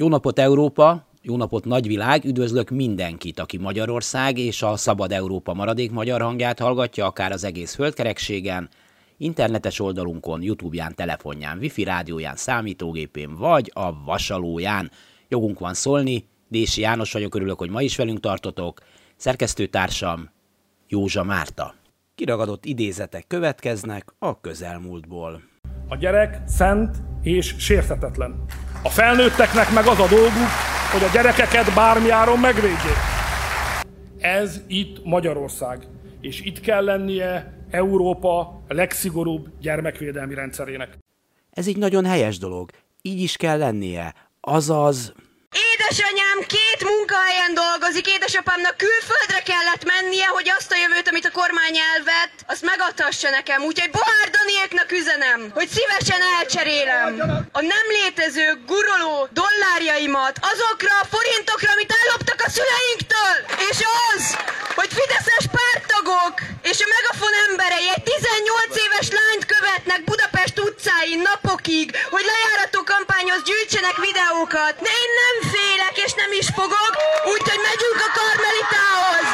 Jó napot Európa, jó napot nagyvilág, üdvözlök mindenkit, aki Magyarország és a Szabad Európa maradék magyar hangját hallgatja, akár az egész földkerekségen, internetes oldalunkon, Youtube-ján, telefonján, wifi rádióján, számítógépén vagy a vasalóján. Jogunk van szólni, Dési János vagyok, örülök, hogy ma is velünk tartotok. Szerkesztőtársam Józsa Márta. Kiragadott idézetek következnek a közelmúltból. A gyerek szent és sérthetetlen. A felnőtteknek meg az a dolguk, hogy a gyerekeket bármiáron megvédjék. Ez itt Magyarország, és itt kell lennie Európa legszigorúbb gyermekvédelmi rendszerének. Ez így nagyon helyes dolog. Így is kell lennie. Azaz, Édesanyám két munkahelyen dolgozik, édesapámnak külföldre kellett mennie, hogy azt a jövőt, amit a kormány elvett, azt megadhassa nekem. Úgyhogy Bohár Daniéknak üzenem, hogy szívesen elcserélem a nem létező guruló dollárjaimat azokra a forintokra, amit elloptak a szüleinktől. És az, hogy Fideszes párttagok és a megafon emberei egy 18 éves lányt követnek Budapest utcáin napokig, hogy lejárató kampányhoz gyűjtsenek videókat. De én nem fogok, úgyhogy megyünk a karmelitához.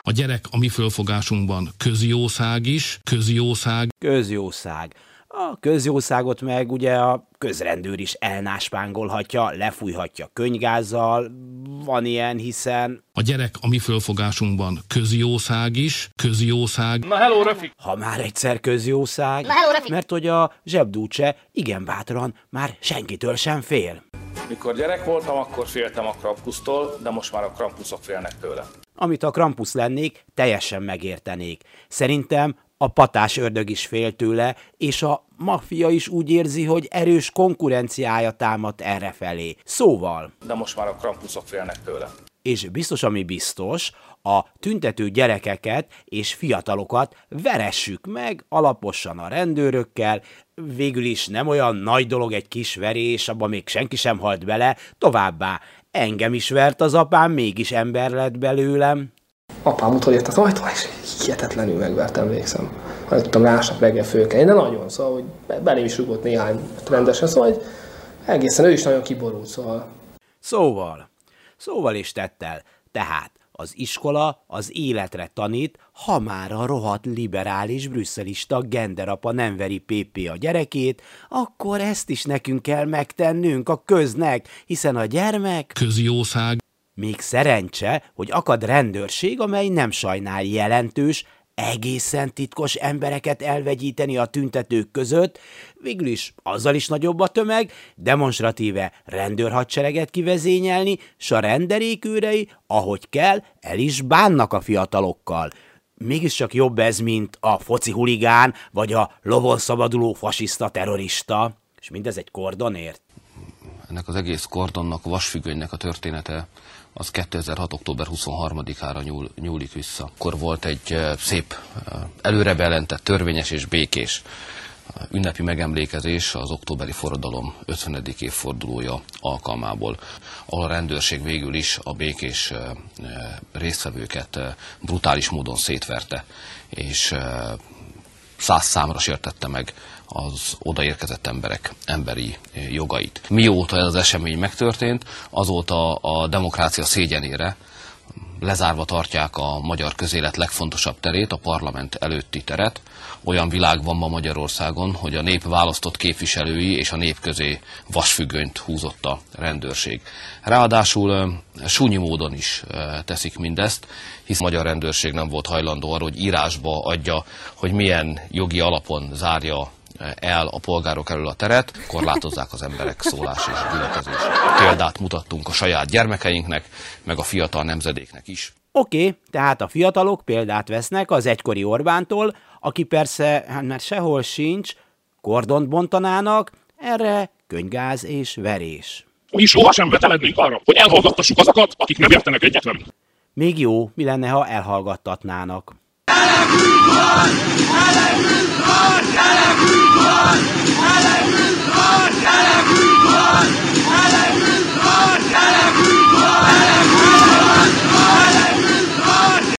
A gyerek a mi fölfogásunkban közjószág is, közjószág. közjószág. A közjószágot meg ugye a közrendőr is elnáspángolhatja, lefújhatja könygázzal, van ilyen, hiszen A gyerek a mi fölfogásunkban közjószág is, közjószág. Na hello, Röfik! ha már egyszer közjószág, Na, hello, Rafi. mert hogy a zsebdúcse igen bátran már senkitől sem fél. Mikor gyerek voltam, akkor féltem a Krampusztól, de most már a Krampuszok félnek tőle. Amit a Krampus lennék, teljesen megértenék. Szerintem a patás ördög is fél tőle, és a maffia is úgy érzi, hogy erős konkurenciája támadt errefelé. Szóval, De most már a Krampuszok félnek tőle. És biztos, ami biztos, a tüntető gyerekeket és fiatalokat veressük meg alaposan a rendőrökkel, végül is nem olyan nagy dolog egy kis verés, abban még senki sem halt bele, továbbá engem is vert az apám, mégis ember lett belőlem. apám utolért az ajtó, és hihetetlenül megvert, emlékszem. Nem tudtam másnap reggel fölkelni, de nagyon, szóval, hogy be- belém is rugott néhány rendesen, szóval, hogy egészen ő is nagyon kiborult, szóval Szóval, szóval is tettel, tehát az iskola az életre tanít, ha már a rohadt liberális brüsszelista genderapa nem veri PP a gyerekét, akkor ezt is nekünk kell megtennünk a köznek, hiszen a gyermek Közjószág. még szerencse, hogy akad rendőrség, amely nem sajnál jelentős, egészen titkos embereket elvegyíteni a tüntetők között, végül is azzal is nagyobb a tömeg, demonstratíve rendőrhadsereget kivezényelni, s a renderékőrei, ahogy kell, el is bánnak a fiatalokkal. Mégiscsak jobb ez, mint a foci huligán, vagy a lovon szabaduló fasiszta terrorista. És mindez egy kordonért. Ennek az egész kordonnak, vasfüggönynek a története az 2006. október 23-ára nyúl, nyúlik vissza. Akkor volt egy eh, szép, eh, előre bejelentett, törvényes és békés eh, ünnepi megemlékezés az októberi forradalom 50. évfordulója alkalmából, ahol a rendőrség végül is a békés résztvevőket brutális módon szétverte, és száz számra sértette meg az odaérkezett emberek emberi jogait. Mióta ez az esemény megtörtént, azóta a demokrácia szégyenére lezárva tartják a magyar közélet legfontosabb terét, a parlament előtti teret. Olyan világ van ma Magyarországon, hogy a nép választott képviselői és a nép közé vasfüggönyt húzott a rendőrség. Ráadásul súnyi módon is teszik mindezt, hisz a magyar rendőrség nem volt hajlandó arra, hogy írásba adja, hogy milyen jogi alapon zárja el a polgárok elől a teret, korlátozzák az emberek szólás és gyülekezés. Példát mutattunk a saját gyermekeinknek, meg a fiatal nemzedéknek is. Oké, okay, tehát a fiatalok példát vesznek az egykori Orbántól, aki persze, hát már sehol sincs, kordont bontanának, erre könygáz és verés. Mi sohasem vetelednénk arra, hogy elhallgattassuk azokat, akik nem értenek egyet velünk. Még jó, mi lenne, ha elhallgattatnának. Elegünk van! Elegünk van! Elegünk van!